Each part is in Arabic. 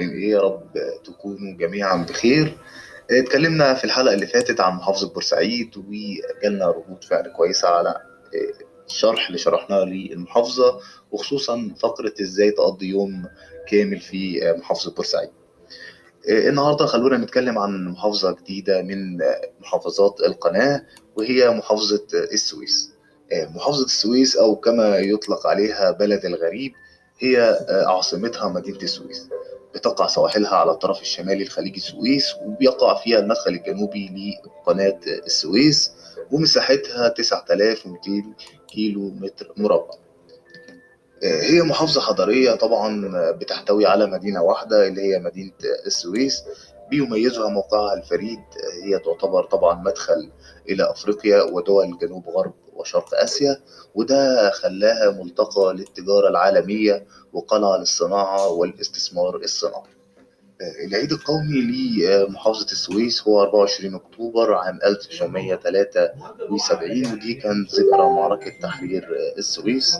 إيه يا رب تكونوا جميعا بخير. اتكلمنا في الحلقة اللي فاتت عن محافظة بورسعيد وجالنا ردود فعل كويسة على الشرح اللي شرحناه للمحافظة وخصوصا فقرة إزاي تقضي يوم كامل في محافظة بورسعيد. النهاردة خلونا نتكلم عن محافظة جديدة من محافظات القناة وهي محافظة السويس. محافظة السويس أو كما يطلق عليها بلد الغريب هي عاصمتها مدينة السويس. بتقع سواحلها على الطرف الشمالي لخليج السويس وبيقع فيها المدخل الجنوبي لقناة السويس ومساحتها 9200 كيلو متر مربع. هي محافظة حضرية طبعا بتحتوي على مدينة واحدة اللي هي مدينة السويس. بيميزها موقعها الفريد هي تعتبر طبعا مدخل إلى أفريقيا ودول جنوب غرب وشرق آسيا وده خلاها ملتقى للتجارة العالمية وقلعة للصناعة والاستثمار الصناعي. العيد القومي لمحافظة السويس هو 24 أكتوبر عام 1973 ودي كانت ذكرى معركة تحرير السويس.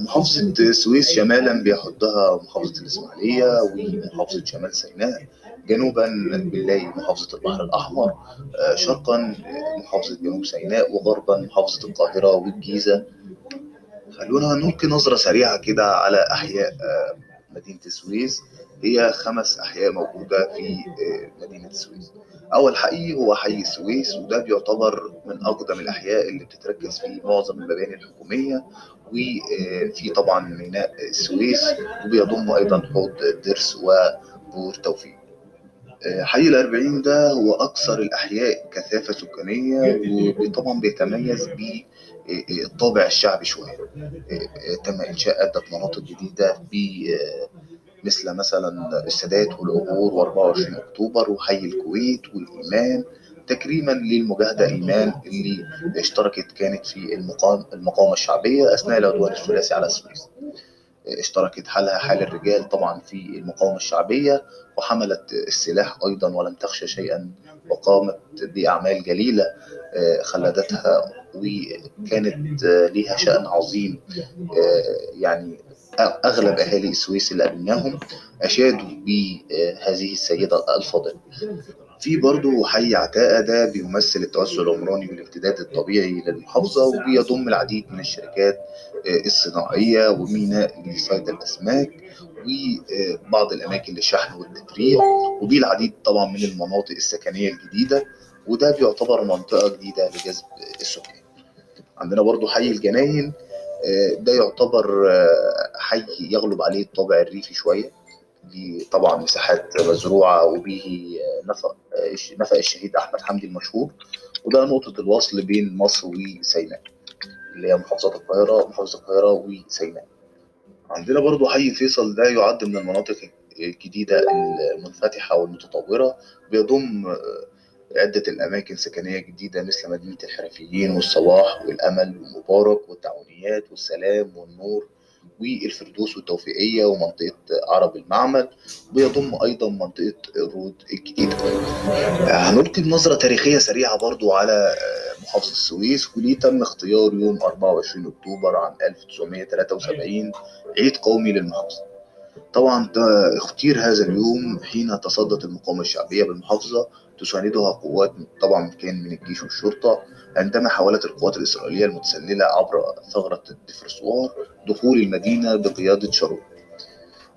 محافظة السويس شمالا بيحدها محافظة الإسماعيلية ومحافظة شمال سيناء. جنوبا بنلاقي محافظة البحر الأحمر شرقا محافظة جنوب سيناء وغربا محافظة القاهرة والجيزة. خلونا نلقي نظرة سريعة كده على أحياء مدينة السويس. هي خمس أحياء موجودة في مدينة السويس. أول حي هو حي السويس وده بيعتبر من أقدم الأحياء اللي بتتركز فيه معظم المباني الحكومية. وفي طبعا ميناء السويس وبيضم أيضا حوض درس وبور توفيق. حي الأربعين ده هو أكثر الأحياء كثافة سكانية وطبعا بيتميز بالطابع الشعبي شوية. تم إنشاء عدة مناطق جديدة مثل مثلا السادات والعبور و24 أكتوبر وحي الكويت والإيمان. تكريما للمجاهدة إيمان اللي اشتركت كانت في المقام المقاومة الشعبية أثناء العدوان الثلاثي على السويس. اشتركت حالها حال الرجال طبعا في المقاومة الشعبية وحملت السلاح أيضا ولم تخشى شيئا وقامت بأعمال جليلة خلدتها وكانت لها شأن عظيم. يعني أغلب أهالي السويس اللي قابلناهم أشادوا بهذه السيدة الفاضلة في برضه حي عتاقة ده بيمثل التوسع العمراني والامتداد الطبيعي للمحافظة وبيضم العديد من الشركات الصناعية وميناء لصيد الأسماك وبعض الأماكن للشحن والتفريغ وبيه العديد طبعا من المناطق السكنية الجديدة وده بيعتبر منطقة جديدة لجذب السكان. عندنا برضو حي الجناين ده يعتبر حي يغلب عليه الطابع الريفي شوية دي طبعا مساحات مزروعة وبيه نفق نفق الشهيد أحمد حمدي المشهور. وده نقطة الوصل بين مصر وسيناء اللي هي محافظة القاهرة محافظة القاهرة وسيناء. عندنا برضو حي فيصل ده يعد من المناطق الجديدة المنفتحة والمتطورة. بيضم عدة الأماكن سكنية جديدة مثل مدينة الحرفيين والصلاح والأمل والمبارك والتعاونيات والسلام والنور. والفردوس والتوفيقية ومنطقة عرب المعمل ويضم أيضا منطقة الرود الجديدة. هنلقي بنظرة تاريخية سريعة برضو على محافظة السويس وليه تم اختيار يوم 24 أكتوبر عام 1973 عيد قومي للمحافظة. طبعا اختير هذا اليوم حين تصدت المقاومة الشعبية بالمحافظة تساندها قوات طبعا كان من الجيش والشرطة عندما حاولت القوات الإسرائيلية المتسللة عبر ثغرة الدفرسوار دخول المدينة بقيادة شارون.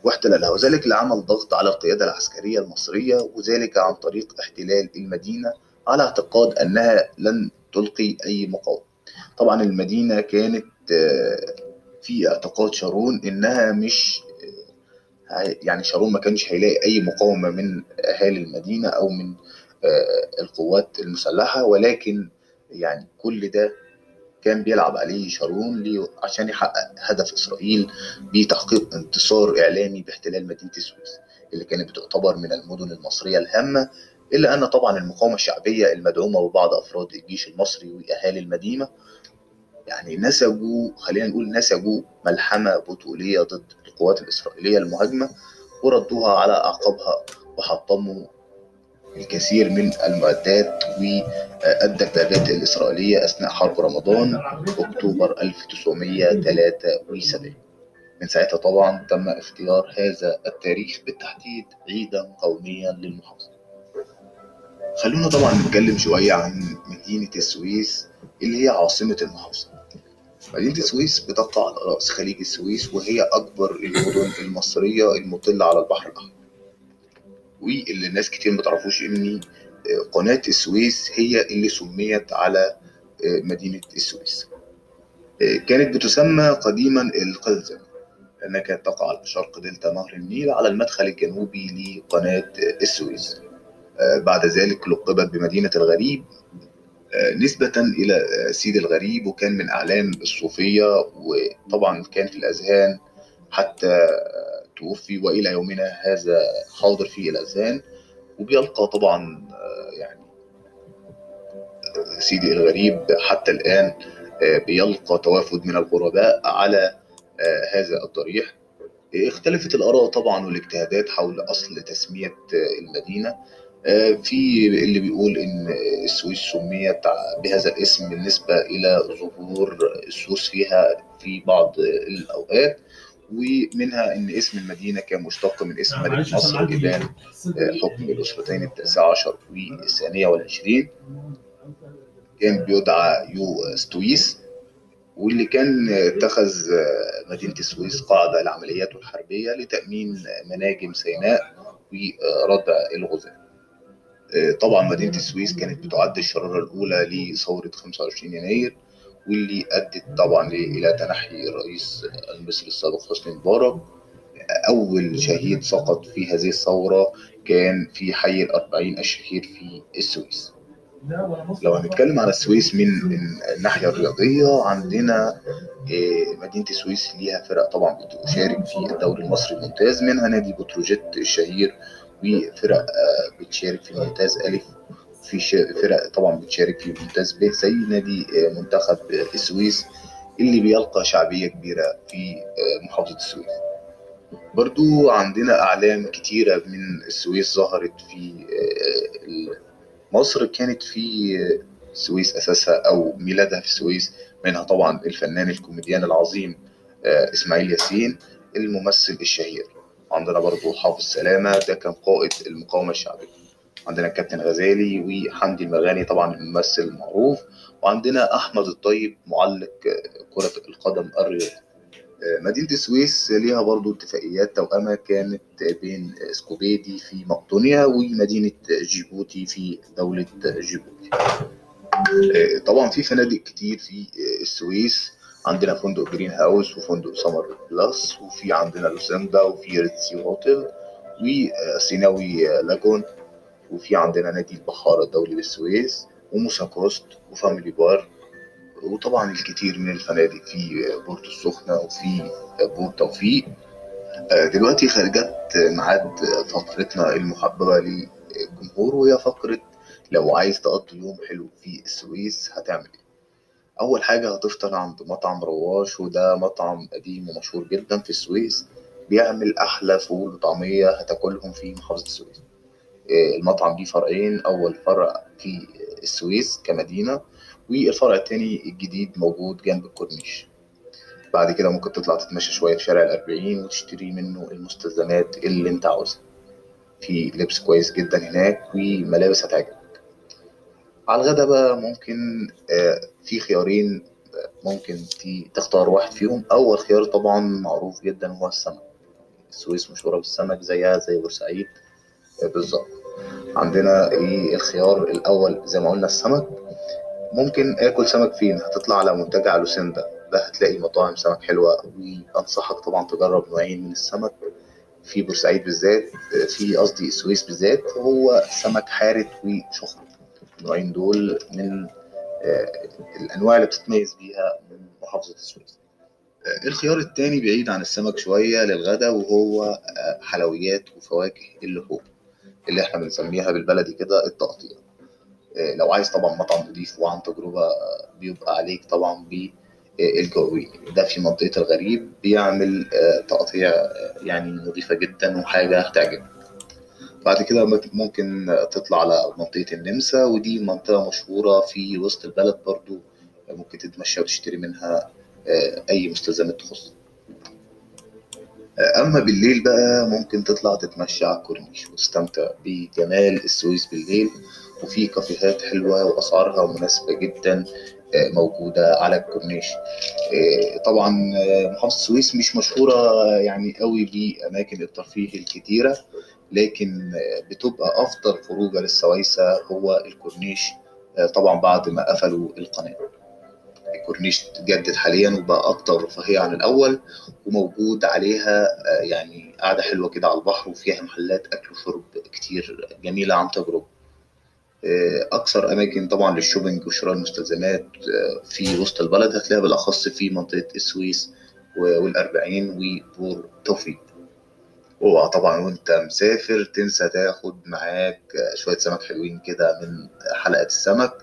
واحتلالها وذلك لعمل ضغط على القيادة العسكرية المصرية وذلك عن طريق احتلال المدينة على اعتقاد أنها لن تلقي أي مقاومة. طبعا المدينة كانت في اعتقاد شارون إنها مش يعني شارون ما كانش هيلاقي أي مقاومة من أهالي المدينة أو من القوات المسلحة ولكن يعني كل ده كان بيلعب عليه شارون عشان يحقق هدف إسرائيل بتحقيق انتصار إعلامي باحتلال مدينة السويس اللي كانت بتعتبر من المدن المصرية الهامة إلا أن طبعا المقاومة الشعبية المدعومة ببعض أفراد الجيش المصري وأهالي المدينة يعني نسجوا خلينا نقول نسجوا ملحمة بطولية ضد القوات الإسرائيلية المهاجمة وردوها على أعقابها وحطموا الكثير من المعدات والدبابات الإسرائيلية أثناء حرب رمضان أكتوبر 1973 من ساعتها طبعا تم اختيار هذا التاريخ بالتحديد عيدا قوميا للمحافظة. خلونا طبعا نتكلم شوية عن مدينة السويس اللي هي عاصمة المحافظة. مدينة السويس بتقع على رأس خليج السويس وهي أكبر المدن المصرية المطلة على البحر الأحمر. واللي الناس كتير ما تعرفوش إن قناة السويس هي اللي سميت على مدينة السويس. كانت بتسمى قديما القلزم لأنها كانت تقع على شرق دلتا نهر النيل على المدخل الجنوبي لقناة السويس. بعد ذلك لقبت بمدينة الغريب نسبة إلى سيد الغريب وكان من أعلام الصوفية وطبعا كان في الأذهان حتى توفي وإلى يومنا هذا حاضر في الأذهان وبيلقى طبعا يعني سيدي الغريب حتى الآن بيلقى توافد من الغرباء على هذا الضريح. اختلفت الآراء طبعا والاجتهادات حول أصل تسمية المدينة. في اللي بيقول إن السويس سميت بهذا الاسم بالنسبة إلى ظهور السوس فيها في بعض الأوقات. ومنها إن اسم المدينة كان مشتق من اسم ملك مصر ابان حكم الاسرتين التاسعه عشر والثانيه والعشرين كان بيدعى يو ستويس واللي كان اتخذ مدينة السويس قاعدة لعملياته الحربية لتأمين مناجم سيناء وردع الغزاة. طبعا مدينة السويس كانت بتعد الشرارة الأولى لثورة 25 يناير واللي أدت طبعا إلى تنحي الرئيس المصري السابق حسني مبارك. أول شهيد سقط في هذه الثورة كان في حي الأربعين الشهير في السويس. لو هنتكلم على السويس من الناحية الرياضية عندنا مدينة السويس ليها فرق طبعا بتشارك في الدوري المصري الممتاز منها نادي بتروجيت الشهير وفرق بتشارك في ممتاز ألف في فرق طبعا بتشارك في ممتاز ب زي نادي منتخب السويس اللي بيلقى شعبية كبيرة في محافظة السويس. برضو عندنا أعلام كتيرة من السويس ظهرت في مصر كانت في السويس أساسها أو ميلادها في السويس منها طبعا الفنان الكوميديان العظيم إسماعيل ياسين الممثل الشهير. عندنا برضو حافظ سلامة ده كان قائد المقاومة الشعبية. عندنا الكابتن غزالي وحمدي المغاني طبعا الممثل المعروف وعندنا أحمد الطيب معلق كرة القدم الرياضي. مدينة السويس ليها برضو اتفاقيات توأمة كانت بين سكوبيه في مقدونيا ومدينة جيبوتي في دولة جيبوتي. طبعا في فنادق كتير في السويس. عندنا فندق Green House وفندق Summer Palace وفي عندنا لوسندا وفي ريتسي هوتيل وسيناوي Lagoon. وفي عندنا نادي البحارة الدولي بالسويس وموسى Coast و Family Bar وطبعا الكثير من الفنادق في بورتو السخنة وفي بورت توفيق دلوقتي خرجت ميعاد فقرتنا المحببة للجمهور وهي فقرة لو عايز تقضي يوم حلو في السويس هتعمل إيه؟ أول حاجة هتفطر عند مطعم رواش وده مطعم قديم ومشهور جدا في السويس بيعمل أحلى فول وطعمية هتاكلهم في محافظة السويس المطعم ليه فرعين أول فرع في السويس كمدينة والفرع التاني الجديد موجود جنب الكورنيش. بعد كده ممكن تطلع تتمشى شوية في شارع الأربعين وتشتري منه المستلزمات اللي أنت عاوزها. في لبس كويس جدا هناك وملابس هتعجبك. على الغدا بقى ممكن في خيارين ممكن تختار واحد فيهم. أول خيار طبعا معروف جدا هو السمك. السويس مشهورة بالسمك زيها زي بورسعيد. بالظبط. عندنا الخيار الأول زي ما قلنا السمك. ممكن آكل سمك فين؟ هتطلع على منتجع لوسندا ده هتلاقي مطاعم سمك حلوة وأنصحك طبعا تجرب نوعين من السمك. في بورسعيد بالذات في قصدي السويس بالذات. هو سمك حارت وشخر النوعين دول من الأنواع اللي بتتميز بيها من محافظة السويس. الخيار التاني بعيد عن السمك شوية للغدا وهو حلويات وفواكه اللحوم. اللي إحنا بنسميها بالبلدي كده التقطيع. لو عايز طبعا مطعم نضيف وعن تجربة بيبقى عليك طبعا بالجوي ده في منطقة الغريب بيعمل تقطيع يعني نظيفة جدا وحاجة هتعجبك. بعد كده ممكن تطلع على منطقة النمسا ودي منطقة مشهورة في وسط البلد برضو ممكن تتمشى وتشتري منها أي مستلزمات تخص أما بالليل بقى ممكن تطلع تتمشى على الكورنيش وتستمتع بجمال السويس بالليل. وفي كافيهات حلوة وأسعارها مناسبة جدا آه، موجودة على الكورنيش. آه، طبعا آه، محافظة السويس مش مشهورة يعني قوي بأماكن الترفيه الكتيرة لكن بتبقى أفضل خروجة للسويسة هو الكورنيش طبعا بعد ما قفلوا القناة. الكورنيش اتجدد حاليا وبقى أكتر رفاهية عن الأول وموجود عليها آه، يعني قاعدة حلوة كده على البحر وفيها محلات أكل وشرب كتير جميلة عن تجربة. آه، أكثر أماكن طبعا للشوبينج وشراء المستلزمات آه، في وسط البلد هتلاقيها بالأخص في منطقة السويس و- والأربعين وبور توفيق. اوعى طبعا وأنت مسافر تنسى تاخد معاك شوية سمك حلوين كده من حلقة السمك.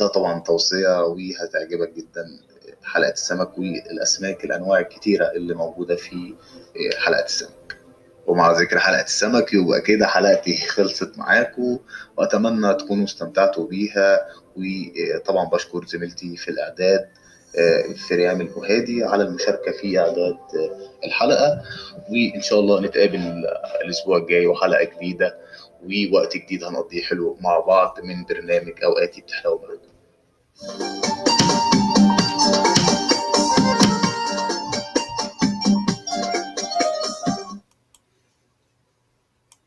ده طبعا توصية وهتعجبك جدا حلقة السمك والأسماك الأنواع الكتيرة اللي موجودة في آه، حلقة السمك. ومع ذكر حلقة السمك يبقى كده حلقتي خلصت معاكم وأتمنى تكونوا استمتعتوا بيها. وطبعا بشكر زميلتي في الإعداد آه، فريام الجهادي على المشاركة في إعداد آه، الحلقة. وإن شاء الله نتقابل الأسبوع الجاي وحلقة جديدة. ووقت جديد هنقضيه حلو مع بعض من برنامج أوقاتي بتحلو معاكم